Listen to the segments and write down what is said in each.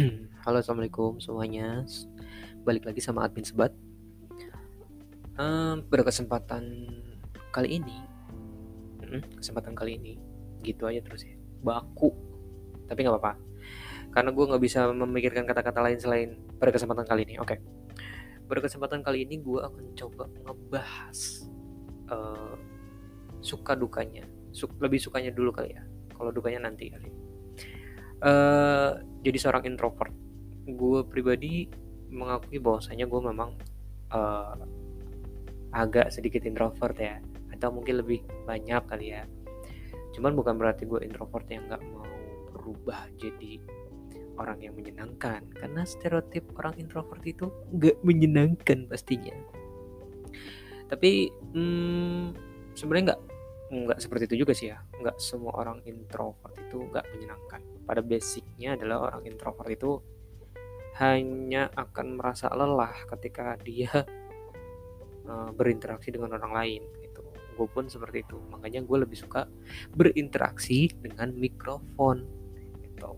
Halo assalamualaikum semuanya. Balik lagi sama admin sebat. Um, Pada kesempatan kali ini hmm, Kesempatan kali ini Gitu aja terus ya. Baku Tapi gak apa-apa. Karena gue gak bisa memikirkan kata-kata lain selain Pada kesempatan kali ini Oke. Okay. Pada kesempatan kali ini gue akan coba ngebahas uh, Suka dukanya. Suk Lebih sukanya dulu kali ya. Kalau dukanya nanti kali uh, jadi seorang introvert. Gue pribadi mengakui bahwasanya gue memang uh, agak sedikit introvert ya atau mungkin lebih banyak kali ya. Cuman bukan berarti gue introvert yang nggak mau berubah jadi orang yang menyenangkan karena stereotip orang introvert itu nggak menyenangkan pastinya. Tapi hmm, sebenarnya nggak nggak seperti itu juga sih ya. Nggak semua orang introvert itu nggak menyenangkan. Pada basicnya adalah orang introvert itu hanya akan merasa lelah ketika dia uh, berinteraksi dengan orang lain gitu. Gue pun seperti itu. Makanya gue lebih suka berinteraksi dengan mikrofon gitu.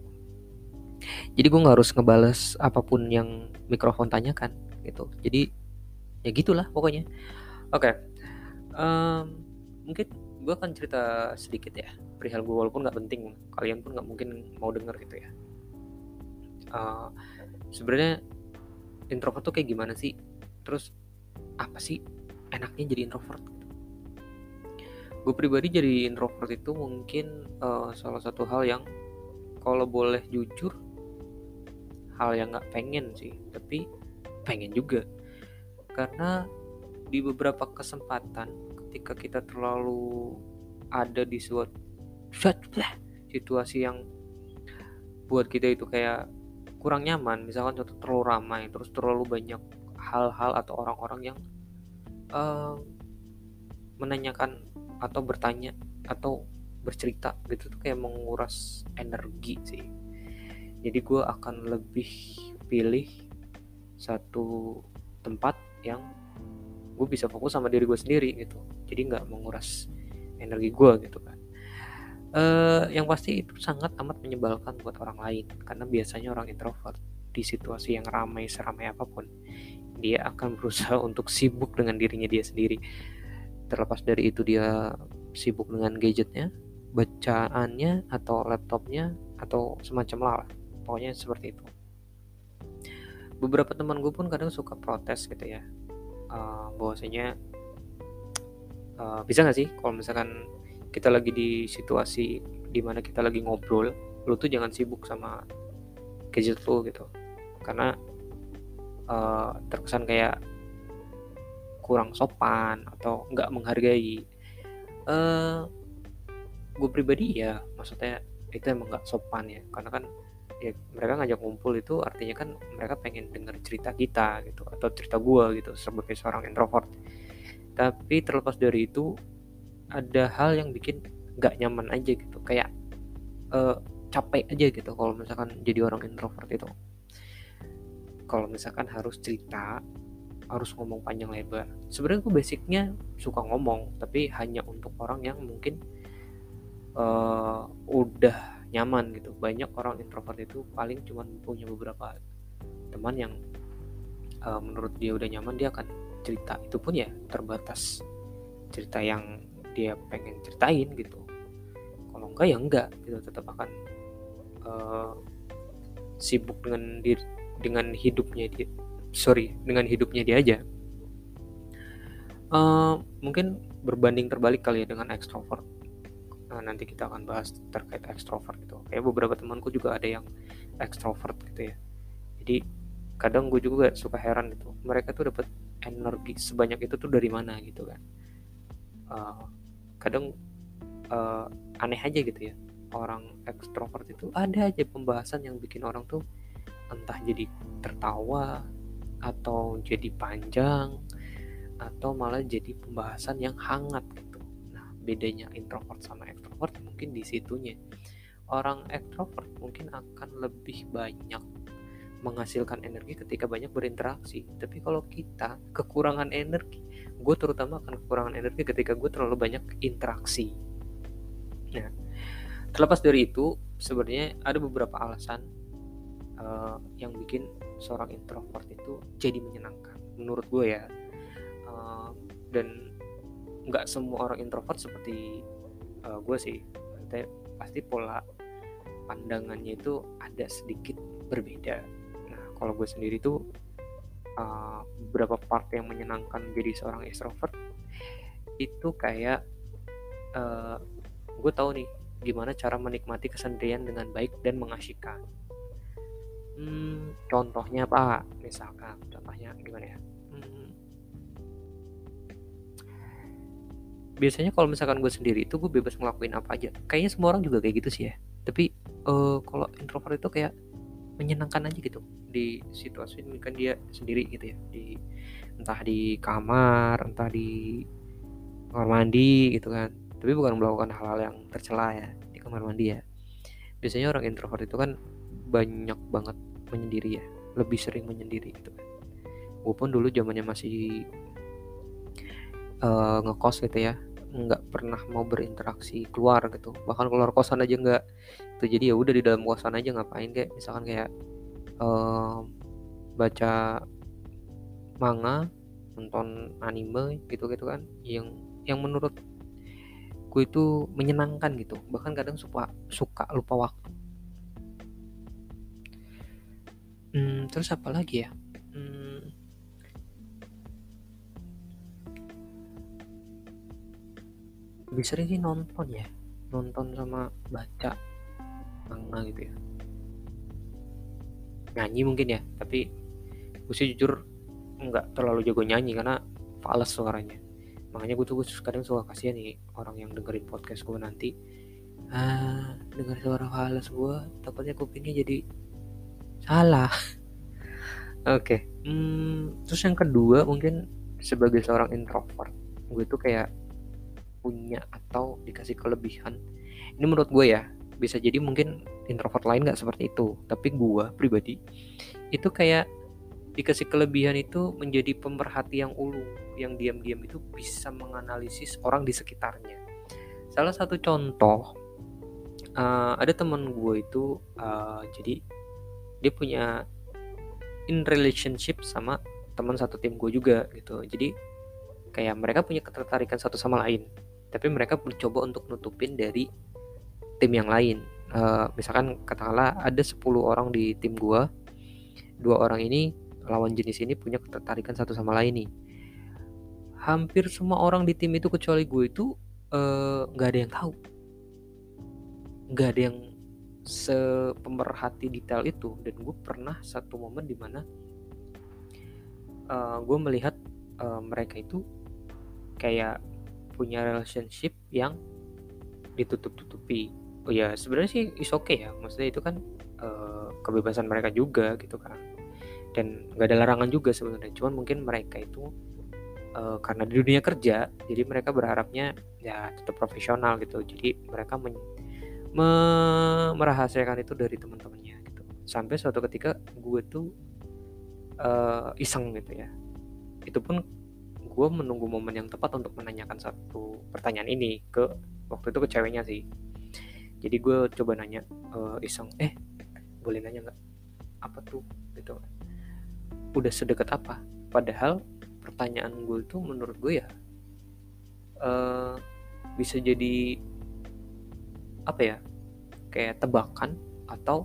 Jadi gue nggak harus ngebales apa pun yang mikrofon tanyakan gitu. Jadi ya gitulah pokoknya. Oke okay. um, mungkin gue akan cerita sedikit ya. Perihal gue walaupun nggak penting kalian pun nggak mungkin mau denger gitu ya. Uh, sebenarnya introvert tuh kayak gimana sih? Terus apa sih enaknya jadi introvert gue pribadi jadi introvert itu mungkin uh, salah satu hal yang kalau boleh jujur hal yang nggak pengen sih. Tapi pengen juga. Karena di beberapa kesempatan ketika kita terlalu ada di suatu situasi yang buat kita itu kayak kurang nyaman. Misalkan contoh terlalu ramai terus terlalu banyak hal-hal atau orang-orang yang uh, menanyakan atau bertanya atau bercerita gitu tuh kayak menguras energi sih. Jadi gue akan lebih pilih satu tempat yang gue bisa fokus sama diri gue sendiri gitu jadi nggak menguras energi gue gitu kan. Uh, yang pasti itu sangat amat menyebalkan buat orang lain karena biasanya orang introvert di situasi yang ramai seramai apa pun dia akan berusaha untuk sibuk dengan dirinya dia sendiri. Terlepas dari itu dia sibuk dengan gadgetnya bacaannya atau laptopnya atau semacam lah pokoknya seperti itu. Beberapa teman gue pun kadang suka protes gitu ya. Uh, bahwasanya uh, bisa nggak sih kalau misalkan kita lagi di situasi di mana kita lagi ngobrol lu tuh jangan sibuk sama gadget lu gitu. Karena uh, terkesan kayak kurang sopan atau nggak menghargai. Uh, gue pribadi ya maksudnya itu emang nggak sopan ya. Karena kan ya mereka ngajak ngumpul itu artinya kan mereka pengen denger cerita kita gitu atau cerita gue gitu sebagai seorang introvert tapi terlepas dari itu ada hal yang bikin nggak nyaman aja gitu. Kayak uh, capek aja gitu kalau misalkan jadi orang introvert itu. Kalau misalkan harus cerita harus ngomong panjang lebar. Sebenarnya gue basicnya suka ngomong tapi hanya untuk orang yang mungkin uh, udah nyaman gitu. Banyak orang introvert itu paling cuma punya beberapa teman yang uh, menurut dia udah nyaman dia akan cerita itu pun ya terbatas. Cerita yang dia pengen ceritain gitu. Kalau enggak ya enggak gitu tetap akan uh, sibuk dengan diri dengan hidupnya dia sorry dengan hidupnya dia aja. Uh, mungkin berbanding terbalik kali ya dengan extrovert nah, nanti kita akan bahas terkait ekstrovert gitu. Kayak beberapa temanku juga ada yang ekstrovert gitu ya. Jadi kadang gue juga suka heran gitu. Mereka tuh dapat energi sebanyak itu tuh dari mana gitu kan. Uh, kadang uh, aneh aja gitu ya. Orang ekstrovert itu ada aja pembahasan yang bikin orang tuh entah jadi tertawa atau jadi panjang atau malah jadi pembahasan yang hangat gitu. Bedanya introvert sama extrovert mungkin di situnya. Orang extrovert mungkin akan lebih banyak menghasilkan energi ketika banyak berinteraksi. Tapi kalau kita kekurangan energi gue terutama akan kekurangan energi ketika gue terlalu banyak interaksi. Nah terlepas dari itu sebenarnya ada beberapa alasan uh, yang bikin seorang introvert itu jadi menyenangkan menurut gue ya. Uh, dan nggak semua orang introvert seperti uh, gue sih. Pasti pola pandangannya itu ada sedikit berbeda kalau gue sendiri tuh uh, beberapa part yang menyenangkan jadi seorang extrovert itu kayak uh, gue tahu nih gimana cara menikmati kesendirian dengan baik dan mengasyikkan hmm, contohnya apa? Misalkan contohnya gimana ya? Hmm, biasanya kalau misalkan gue sendiri itu gue bebas ngelakuin apa aja. Kayaknya semua orang juga kayak gitu sih ya. Tapi uh, kalau introvert itu kayak menyenangkan aja gitu. Di situasi ini kan dia sendiri gitu ya. Di entah di kamar entah di kamar mandi gitu kan. Tapi bukan melakukan hal-hal yang tercela ya di kamar mandi ya. Biasanya orang introvert itu kan banyak banget menyendiri ya. Lebih sering menyendiri gitu kan. Gue pun dulu zamannya masih uh, ngekos gitu ya nggak pernah mau berinteraksi keluar gitu. Bahkan keluar kosan aja nggak. Itu jadi ya udah di dalam kosan aja ngapain kayak misalkan kayak uh, baca manga nonton anime gitu gitu kan yang yang menurut gue itu menyenangkan gitu. Bahkan kadang suka suka lupa waktu. Hmm, terus apa lagi ya? Hmm, lebih sering sih nonton ya. Nonton sama baca manga gitu ya. Nyanyi mungkin ya tapi gue sih jujur nggak terlalu jago nyanyi karena fals suaranya. Makanya gue tuh gue kadang suka kasihan nih orang yang dengerin podcast gue nanti. Ah denger suara halus gue takutnya kupingnya jadi salah. Oke. Okay. hmm, terus yang kedua mungkin sebagai seorang introvert gue tuh kayak punya atau dikasih kelebihan. Ini menurut gue ya bisa jadi mungkin introvert lain nggak seperti itu. Tapi gue pribadi itu kayak dikasih kelebihan itu menjadi pemerhati yang ulung yang diam-diam itu bisa menganalisis orang di sekitarnya. Salah satu contoh uh, ada teman gue itu uh, jadi dia punya in relationship sama teman satu tim gue juga gitu. Jadi kayak mereka punya ketertarikan satu sama lain tapi mereka mencoba untuk nutupin dari tim yang lain. Uh, misalkan katakanlah ada 10 orang di tim gue dua orang ini lawan jenis ini punya ketertarikan satu sama lain nih. Hampir semua orang di tim itu kecuali gue itu eh, nggak uh, ada yang tahu. Nggak ada yang sepemerhati detail itu. Dan gue pernah satu momen di mana uh, gue melihat uh, mereka itu kayak punya relationship yang ditutup-tutupi. Oh ya sebenarnya sih is okay ya. Maksudnya itu kan uh, kebebasan mereka juga gitu kan. Dan nggak ada larangan juga sebenarnya. Cuman mungkin mereka itu uh, karena di dunia kerja jadi mereka berharapnya ya tetap profesional gitu. Jadi mereka men me merahasiakan itu dari teman-temannya gitu. Sampai suatu ketika gue tuh uh, iseng gitu ya. Itu pun gue menunggu momen yang tepat untuk menanyakan satu pertanyaan ini ke waktu itu ke ceweknya sih. Jadi gue coba nanya uh, iseng eh boleh nanya nggak? Apa tuh? Gitu. Udah sedekat apa? Padahal pertanyaan gue itu menurut gue ya uh, bisa jadi apa ya kayak tebakan atau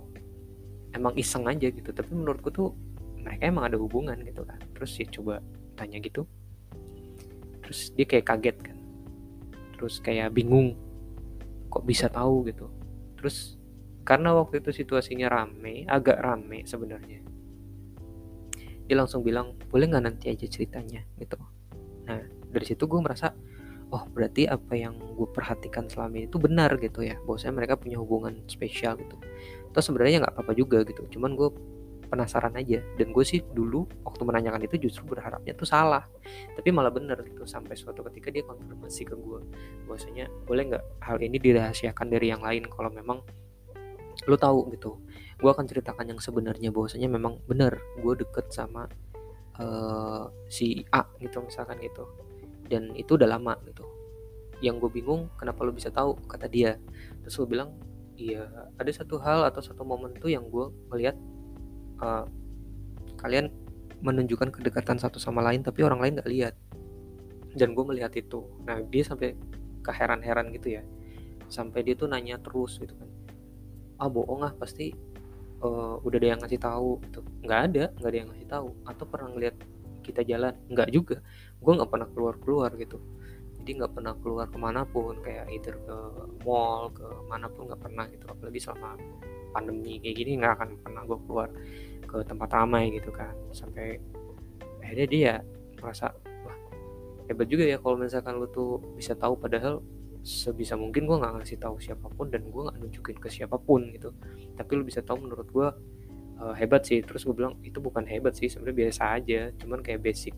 emang iseng aja gitu. Tapi menurutku tuh mereka emang ada hubungan gitu kan. Terus ya coba tanya gitu terus dia kayak kaget kan. Terus kayak bingung kok bisa tahu gitu. Terus karena waktu itu situasinya rame agak rame sebenarnya dia langsung bilang boleh nggak nanti aja ceritanya? Gitu. Nah dari situ gue merasa oh berarti apa yang gue perhatikan selama ini itu benar gitu ya. Bahwasanya mereka punya hubungan spesial gitu. Atau sebenarnya nggak apa-apa juga gitu. Cuman gue penasaran aja. Dan gue sih dulu waktu menanyakan itu justru berharapnya tuh salah. Tapi malah bener gitu sampai suatu ketika dia konfirmasi ke gue bahwasanya boleh nggak hal ini dirahasiakan dari yang lain kalau memang lo tahu? Gitu. Gue akan ceritakan yang sebenarnya bahwasanya memang benar gue deket sama uh, si A gitu misalkan gitu. Dan itu udah lama gitu. Yang gue bingung kenapa lo bisa tahu? kata dia. Terus gue bilang iya ada satu hal atau satu momen tuh yang gue melihat uh, kalian menunjukkan kedekatan satu sama lain tapi orang lain nggak lihat. Dan gue melihat itu. Nah dia sampai keheran-heran gitu ya. Sampai dia tuh nanya terus gitu kan. Ah bohong ah pasti uh, udah ada yang ngasih tahu gitu. Nggak ada nggak ada yang ngasih tahu. Atau pernah ngeliat kita jalan? Nggak juga. Gue nggak pernah keluar keluar gitu. Jadi nggak pernah keluar ke mana pun kayak either ke mall ke mana pun nggak pernah gitu. Apalagi selama pandemi kayak gini nggak akan pernah gue keluar ke tempat ramai gitu kan. Sampai akhirnya dia merasa wah hebat juga ya kalau misalkan lu tuh bisa tahu. Padahal sebisa mungkin gue nggak ngasih tahu siapa pun dan gue nggak nunjukin ke siapa pun gitu. Tapi lu bisa tahu menurut gue uh, hebat sih. Terus gue bilang itu bukan hebat sih sebenarnya biasa aja. Cuman kayak basic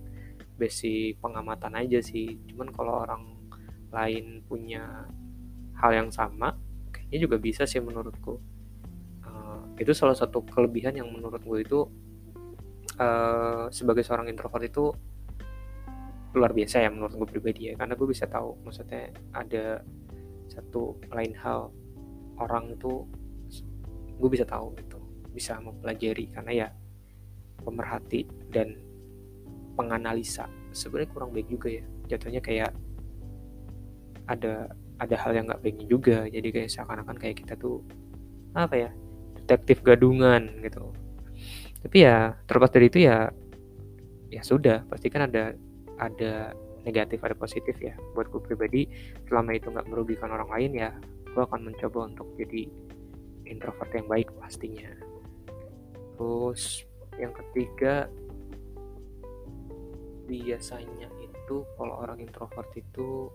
basic pengamatan aja sih. Cuman kalau orang lain punya hal yang sama kayaknya juga bisa sih menurutku itu salah satu kelebihan yang menurut gue itu uh, sebagai seorang introvert itu luar biasa ya menurut gue pribadi ya. Karena gue bisa tahu maksudnya ada satu lain hal orang itu gue bisa tahu gitu bisa mempelajari. Karena ya pemerhati dan penganalisa sebenarnya kurang baik juga ya. Jatuhnya kayak ada ada hal yang nggak baiknya juga. Jadi kayak seakan-akan kayak kita tuh apa ya detektif gadungan gitu. Tapi ya terlepas dari itu ya ya sudah pasti kan ada ada negatif ada positif ya. Buat gue pribadi selama itu nggak merugikan orang lain ya gue akan mencoba untuk jadi introvert yang baik pastinya. Terus yang ketiga biasanya itu kalau orang introvert itu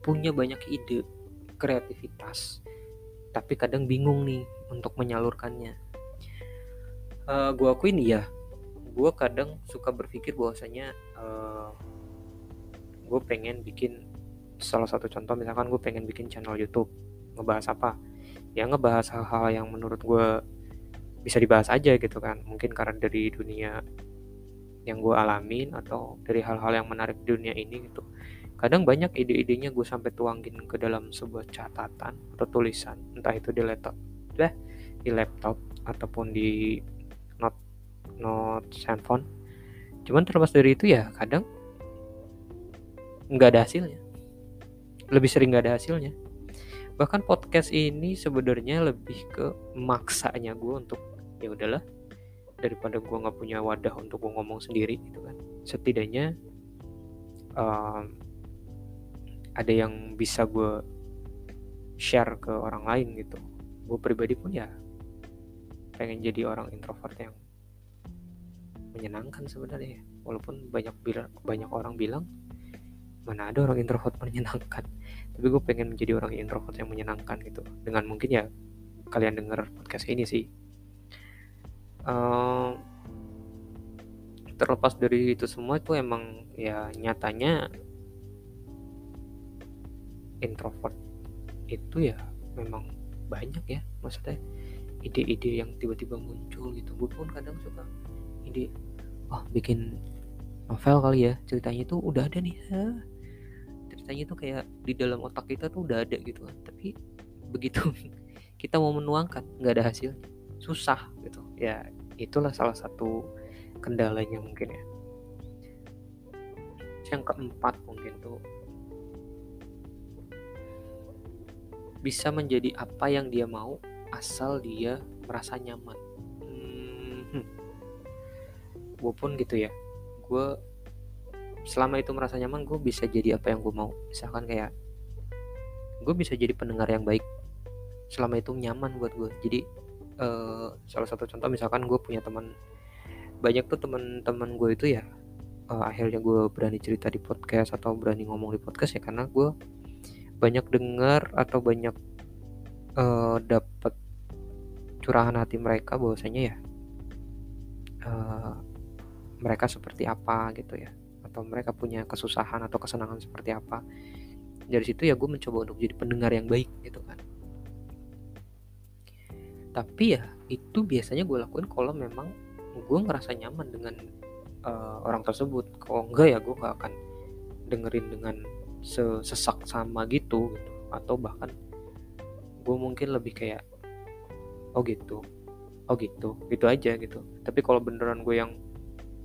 punya banyak ide kreativitas. Tapi kadang bingung nih untuk menyalurkannya. Uh, eh, gue akuin ya gue kadang suka berpikir bahwasanya uh, eh, gue pengen bikin salah satu contoh misalkan gue pengen bikin channel YouTube ngebahas apa? Ya ngebahas hal-hal yang menurut gue bisa dibahas aja gitu kan. Mungkin karena dari dunia yang gue alamin atau dari hal-hal yang menarik di dunia ini gitu. Kadang banyak ide-idenya gue sampai tuangin ke dalam sebuah catatan atau tulisan entah itu di laptop deh di laptop ataupun di note note handphone. Cuman terlepas dari itu ya kadang nggak ada hasilnya. Lebih sering nggak ada hasilnya. Bahkan podcast ini sebenarnya lebih ke maksanya gue untuk ya udahlah daripada gue nggak punya wadah untuk gue ngomong sendiri gitu kan. Setidaknya um, ada yang bisa gue share ke orang lain gitu gue pribadi pun ya pengen jadi orang introvert yang menyenangkan sebenarnya. Walaupun banyak banyak orang bilang mana ada orang introvert menyenangkan. Tapi gue pengen menjadi orang introvert yang menyenangkan gitu. Dengan mungkin ya kalian dengar podcast ini sih. Uh, terlepas dari itu semua itu emang ya nyatanya introvert itu ya memang banyak ya maksudnya ide-ide yang tiba-tiba muncul gitu. Gue pun kadang suka ide oh bikin novel kali ya ceritanya itu udah ada nih. Ha? ceritanya itu kayak di dalam otak kita tuh udah ada gitu. Kan tapi begitu kita mau menuangkan nggak ada hasil susah gitu. Ya itulah salah satu kendalanya mungkin ya. Yang keempat mungkin tuh bisa menjadi apa yang dia mau asal dia merasa nyaman. Gue pun gitu ya. Gue selama itu merasa nyaman gue bisa jadi apa yang gue mau. Misalkan kayak gue bisa jadi pendengar yang baik. Selama itu nyaman buat gue jadi uh, salah satu contoh misalkan gue punya teman banyak tuh teman-teman gue itu ya uh, akhirnya gue berani cerita di podcast atau berani ngomong di podcast ya karena gue banyak dengar atau banyak uh, dapat curahan hati mereka bahwasanya ya uh, mereka seperti apa gitu ya. Atau mereka punya kesusahan atau kesenangan seperti apa. Dari situ ya gue mencoba untuk jadi pendengar yang baik gitu kan. Tapi ya itu biasanya gue lakuin kalau memang gue ngerasa nyaman dengan uh, orang tersebut. Kalau enggak ya gue gak akan dengerin dengan sesak sama gitu, gitu. Atau bahkan gue mungkin lebih kayak oh gitu. Oh gitu. Gitu aja gitu. Tapi kalau beneran gue yang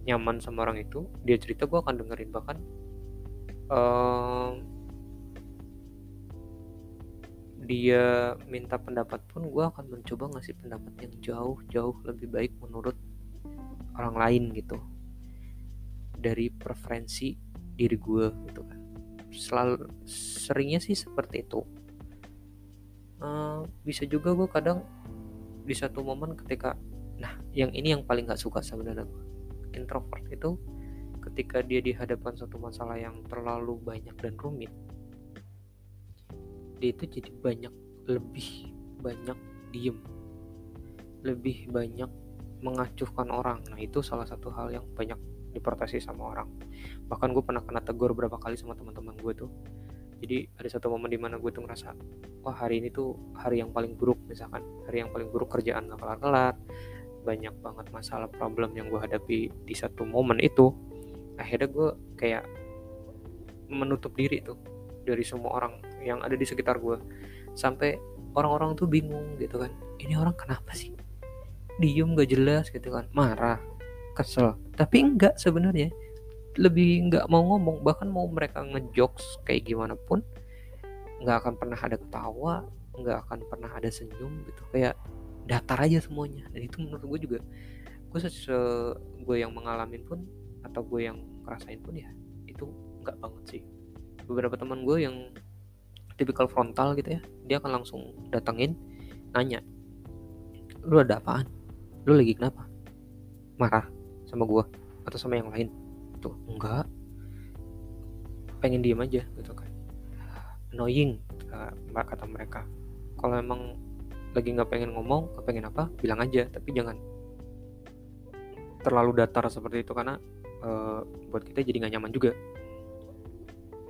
nyaman sama orang itu dia cerita gue akan dengerin. Bahkan um, dia minta pendapat pun gue akan mencoba ngasih pendapat yang jauh jauh lebih baik menurut orang lain gitu. Dari preferensi diri gue gitu kan selalu seringnya sih seperti itu. Uh, bisa juga gue kadang di satu momen ketika nah yang ini yang paling gak suka sebenarnya introvert itu ketika dia dihadapkan suatu masalah yang terlalu banyak dan rumit dia itu jadi banyak lebih banyak diem. Lebih banyak mengacuhkan orang. Nah itu salah satu hal yang banyak diprotesi sama orang. Bahkan gue pernah kena tegur beberapa kali sama teman-teman gue tuh. Jadi ada satu momen di mana gue tuh ngerasa wah hari ini tuh hari yang paling buruk misalkan. Hari yang paling buruk kerjaan gak kelar-kelar banyak banget masalah problem yang gue hadapi di satu momen itu. Akhirnya gue kayak menutup diri tuh dari semua orang yang ada di sekitar gue sampai orang-orang tuh bingung gitu kan. Ini orang kenapa sih? Diem gak jelas gitu kan. Marah kesel. Tapi enggak sebenarnya. Lebih nggak mau ngomong bahkan mau mereka ngejokes kayak gimana pun nggak akan pernah ada ketawa nggak akan pernah ada senyum gitu. Kayak datar aja semuanya. Dan itu menurut gue juga gue se gue yang mengalami pun atau gue yang ngerasain pun ya itu nggak banget sih. Beberapa teman gue yang tipikal frontal gitu ya dia akan langsung datengin nanya lu ada apaan? Lu lagi kenapa? Marah sama gue atau sama yang lain. Tuh enggak. Pengen diem aja gitu kan. Annoying kata mereka. Kalau emang lagi nggak pengen ngomong nggak pengen apa bilang aja. Tapi jangan terlalu datar seperti itu karena uh, buat kita jadi nggak nyaman juga.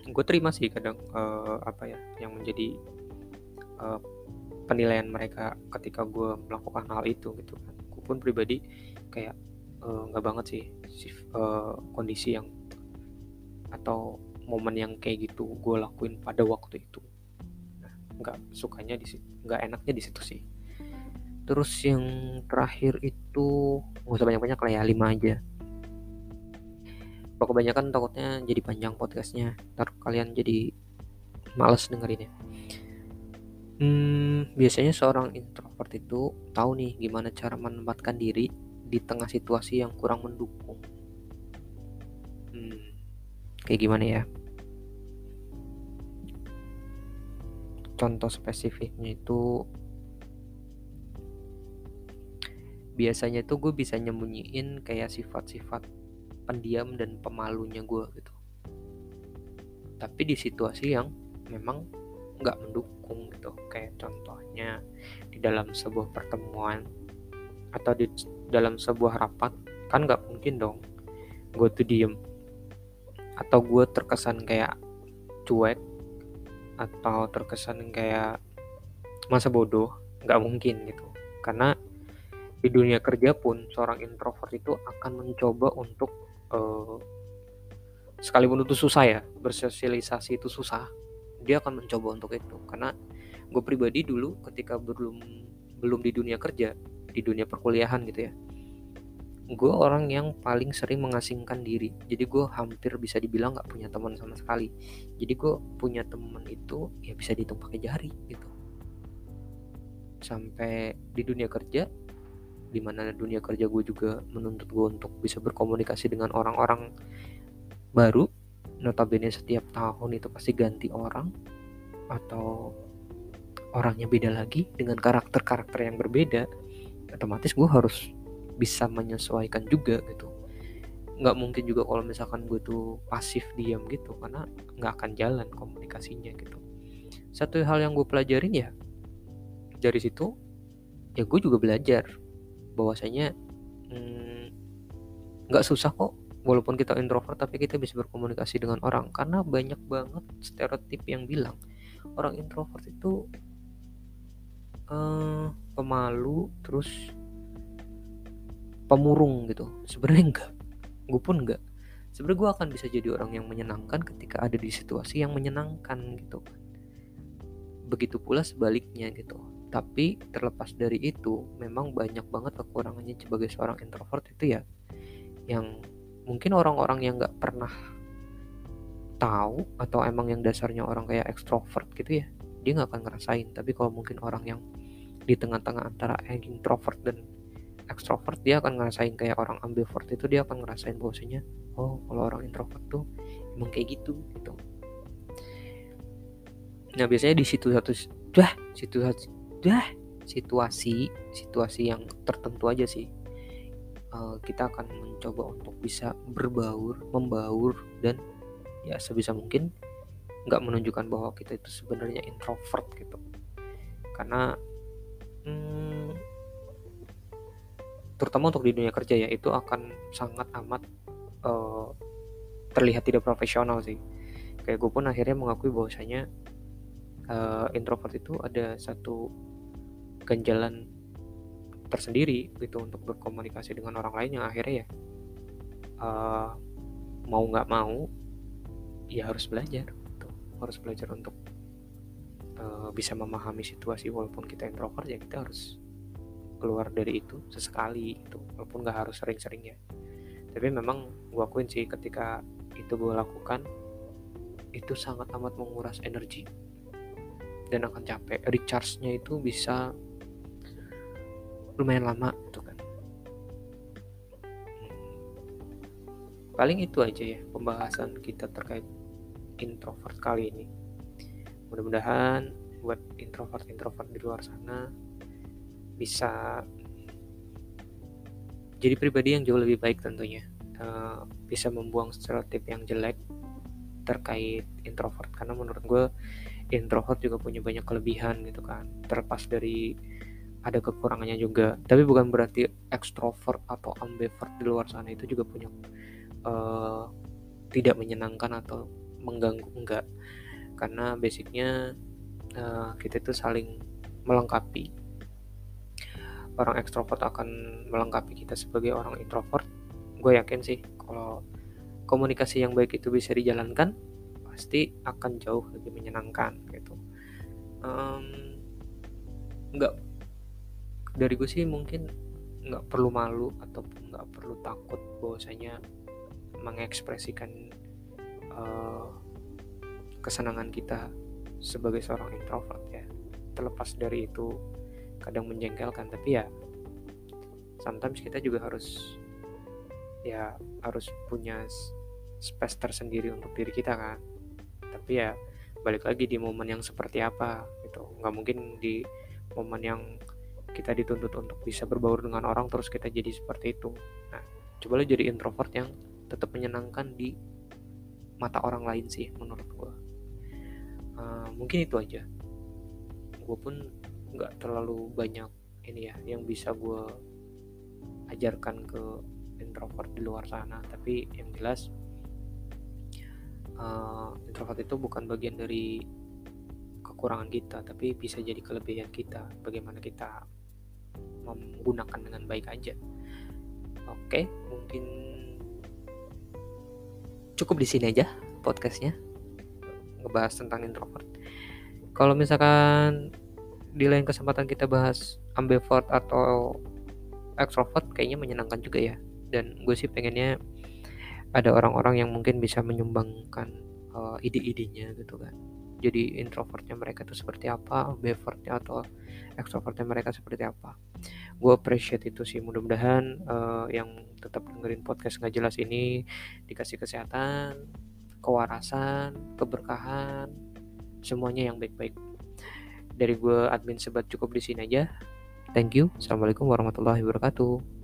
Gue terima sih kadang uh, apa ya yang menjadi uh, penilaian mereka ketika gue melakukan hal itu gitu kan. Gue pun pribadi kayak nggak uh, banget sih uh, kondisi yang atau momen yang kayak gitu gue lakuin pada waktu itu. Nah, nggak sukanya di situ nggak enaknya di situ sih. Terus yang terakhir itu nggak usah banyak-banyak lah ya lima aja. Kalau kebanyakan takutnya jadi panjang podcastnya. Ntar kalian jadi males dengerinnya. Hmm, biasanya seorang introvert itu tahu nih gimana cara menempatkan diri di tengah situasi yang kurang mendukung. Hmm, kayak gimana ya? Contoh spesifiknya itu biasanya tuh gue bisa nyembunyiin kayak sifat-sifat pendiam dan pemalunya gue gitu. Tapi di situasi yang memang nggak mendukung gitu. Kayak contohnya di dalam sebuah pertemuan atau di dalam sebuah rapat kan nggak mungkin dong gue tuh diem. Atau gue terkesan kayak cuek atau terkesan kayak masa bodoh nggak mungkin gitu. Karena di dunia kerja pun seorang introvert itu akan mencoba untuk uh, sekalipun itu susah ya bersosialisasi itu susah dia akan mencoba untuk itu. Karena gue pribadi dulu ketika belum belum di dunia kerja di dunia perkuliahan gitu ya. Gue orang yang paling sering mengasingkan diri. Jadi gue hampir bisa dibilang nggak punya teman sama sekali. Jadi gue punya teman itu ya bisa dihitung pakai jari gitu. Sampai di dunia kerja di mana dunia kerja gue juga menuntut gue untuk bisa berkomunikasi dengan orang-orang baru notabene setiap tahun itu pasti ganti orang atau orangnya beda lagi dengan karakter-karakter yang berbeda otomatis gue harus bisa menyesuaikan juga gitu. Nggak mungkin juga kalau misalkan gue tuh pasif diam gitu karena nggak akan jalan komunikasinya gitu. Satu hal yang gue pelajarin ya dari situ ya gue juga belajar bahwasanya hmm, nggak hmm, susah kok walaupun kita introvert tapi kita bisa berkomunikasi dengan orang. Karena banyak banget stereotip yang bilang orang introvert itu uh, pemalu terus pemurung gitu. Sebenarnya enggak. Gue pun enggak. Sebenarnya gue akan bisa jadi orang yang menyenangkan ketika ada di situasi yang menyenangkan gitu. Begitu pula sebaliknya gitu. Tapi terlepas dari itu memang banyak banget kekurangannya sebagai seorang introvert itu ya yang mungkin orang-orang yang nggak pernah tahu atau emang yang dasarnya orang kayak ekstrovert gitu ya dia nggak akan ngerasain. Tapi kalau mungkin orang yang di tengah-tengah antara introvert dan ekstrovert dia akan ngerasain kayak orang ambivert itu dia akan ngerasain bahwasanya oh kalau orang introvert tuh emang kayak gitu gitu. Nah biasanya di situ satu dah situ dah situasi situasi yang tertentu aja sih. Uh, kita akan mencoba untuk bisa berbaur membaur dan ya sebisa mungkin nggak menunjukkan bahwa kita itu sebenarnya introvert gitu. Karena hmm, terutama untuk di dunia kerja ya itu akan sangat amat uh, terlihat tidak profesional sih kayak gue pun akhirnya mengakui bahwasanya uh, introvert itu ada satu ganjalan tersendiri gitu untuk berkomunikasi dengan orang lain yang akhirnya ya uh, mau nggak mau ya harus belajar gitu. harus belajar untuk uh, bisa memahami situasi walaupun kita introvert ya kita harus keluar dari itu sesekali itu walaupun nggak harus sering-sering ya. Tapi memang gue akuin sih ketika itu gue lakukan itu sangat amat menguras energi. Dan akan capek. Recharge-nya itu bisa lumayan lama gitu kan. Hmm. paling itu aja ya pembahasan kita terkait introvert kali ini mudah-mudahan buat introvert-introvert di luar sana bisa jadi pribadi yang jauh lebih baik tentunya. Uh, bisa membuang stereotip yang jelek terkait introvert karena menurut gue introvert juga punya banyak kelebihan gitu kan. Terlepas dari ada kekurangannya juga. Tapi bukan berarti ekstrovert atau ambivert di luar sana itu juga punya uh, tidak menyenangkan atau mengganggu enggak karena basicnya uh, kita itu saling melengkapi. Orang ekstrovert akan melengkapi kita sebagai orang introvert. Gue yakin sih kalau komunikasi yang baik itu bisa dijalankan pasti akan jauh lebih menyenangkan gitu. Um, nggak dari gue sih mungkin nggak perlu malu ataupun nggak perlu takut bahwasanya mengekspresikan uh, kesenangan kita sebagai seorang introvert ya. Terlepas dari itu kadang menjengkelkan tapi ya sometimes kita juga harus ya harus punya space tersendiri untuk diri kita kan. Tapi ya balik lagi di momen yang seperti apa gitu. Nggak mungkin di momen yang kita dituntut untuk bisa berbaur dengan orang terus kita jadi seperti itu. Nah coba lo jadi introvert yang tetap menyenangkan di mata orang lain sih menurut gue mungkin itu aja. Gue pun nggak terlalu banyak ini ya yang bisa gue ajarkan ke introvert di luar sana. Tapi yang jelas uh, introvert itu bukan bagian dari kekurangan kita tapi bisa jadi kelebihan kita. Bagaimana kita menggunakan dengan baik aja. Oke mungkin cukup di sini aja podcastnya ngebahas tentang introvert kalau misalkan di lain kesempatan kita bahas ambivert atau extrovert kayaknya menyenangkan juga ya. Dan gue sih pengennya ada orang-orang yang mungkin bisa menyumbangkan uh, ide-idenya gitu kan. Jadi introvertnya mereka itu seperti apa ambivertnya atau extrovertnya mereka seperti apa. Gue appreciate itu sih. Mudah-mudahan uh, yang tetap dengerin podcast nggak jelas ini dikasih kesehatan kewarasan keberkahan semuanya yang baik-baik. Dari gue admin sebat cukup di sini aja. Thank you. Assalamualaikum warahmatullahi wabarakatuh